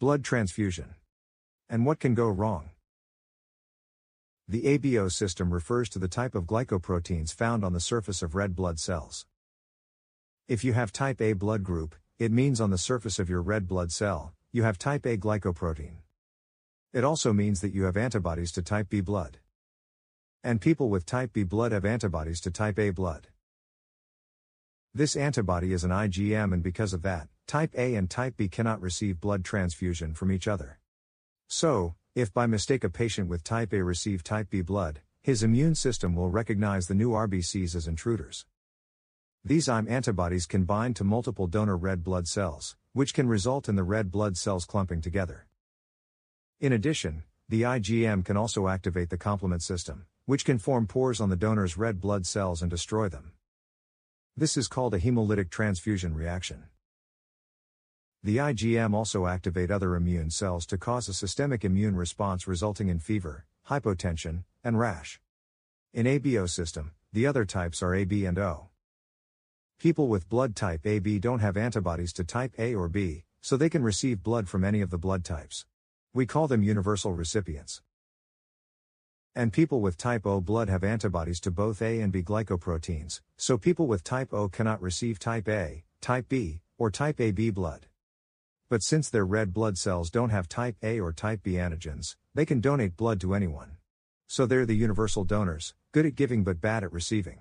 Blood transfusion. And what can go wrong? The ABO system refers to the type of glycoproteins found on the surface of red blood cells. If you have type A blood group, it means on the surface of your red blood cell, you have type A glycoprotein. It also means that you have antibodies to type B blood. And people with type B blood have antibodies to type A blood. This antibody is an IgM, and because of that, type A and type B cannot receive blood transfusion from each other. So, if by mistake a patient with type A receive type B blood, his immune system will recognize the new RBCs as intruders. These IgM antibodies can bind to multiple donor red blood cells, which can result in the red blood cells clumping together. In addition, the IgM can also activate the complement system, which can form pores on the donor's red blood cells and destroy them. This is called a hemolytic transfusion reaction. The IgM also activate other immune cells to cause a systemic immune response resulting in fever, hypotension, and rash. In ABO system, the other types are AB and O. People with blood type AB don't have antibodies to type A or B, so they can receive blood from any of the blood types. We call them universal recipients. And people with type O blood have antibodies to both A and B glycoproteins, so people with type O cannot receive type A, type B, or type AB blood. But since their red blood cells don't have type A or type B antigens, they can donate blood to anyone. So they're the universal donors, good at giving but bad at receiving.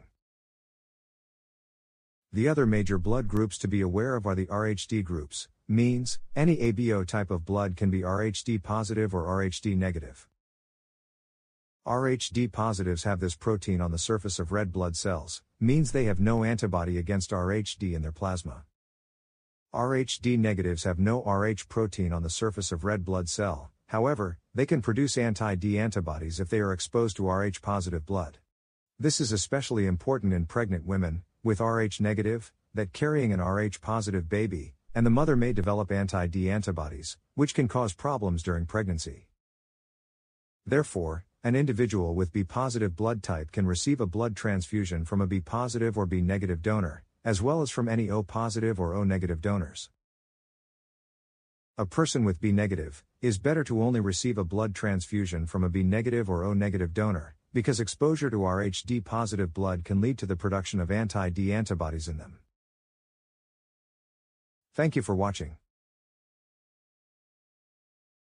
The other major blood groups to be aware of are the RHD groups, means, any ABO type of blood can be RHD positive or RHD negative. RHD positives have this protein on the surface of red blood cells, means they have no antibody against RHD in their plasma. RHD negatives have no Rh protein on the surface of red blood cell, however, they can produce anti-D antibodies if they are exposed to Rh positive blood. This is especially important in pregnant women, with Rh negative, that carrying an Rh positive baby, and the mother may develop anti-D antibodies, which can cause problems during pregnancy. Therefore, an individual with B positive blood type can receive a blood transfusion from a B positive or B negative donor, as well as from any O positive or O negative donors. A person with B negative is better to only receive a blood transfusion from a B negative or O negative donor, because exposure to RHD positive blood can lead to the production of anti D antibodies in them. Thank you for watching.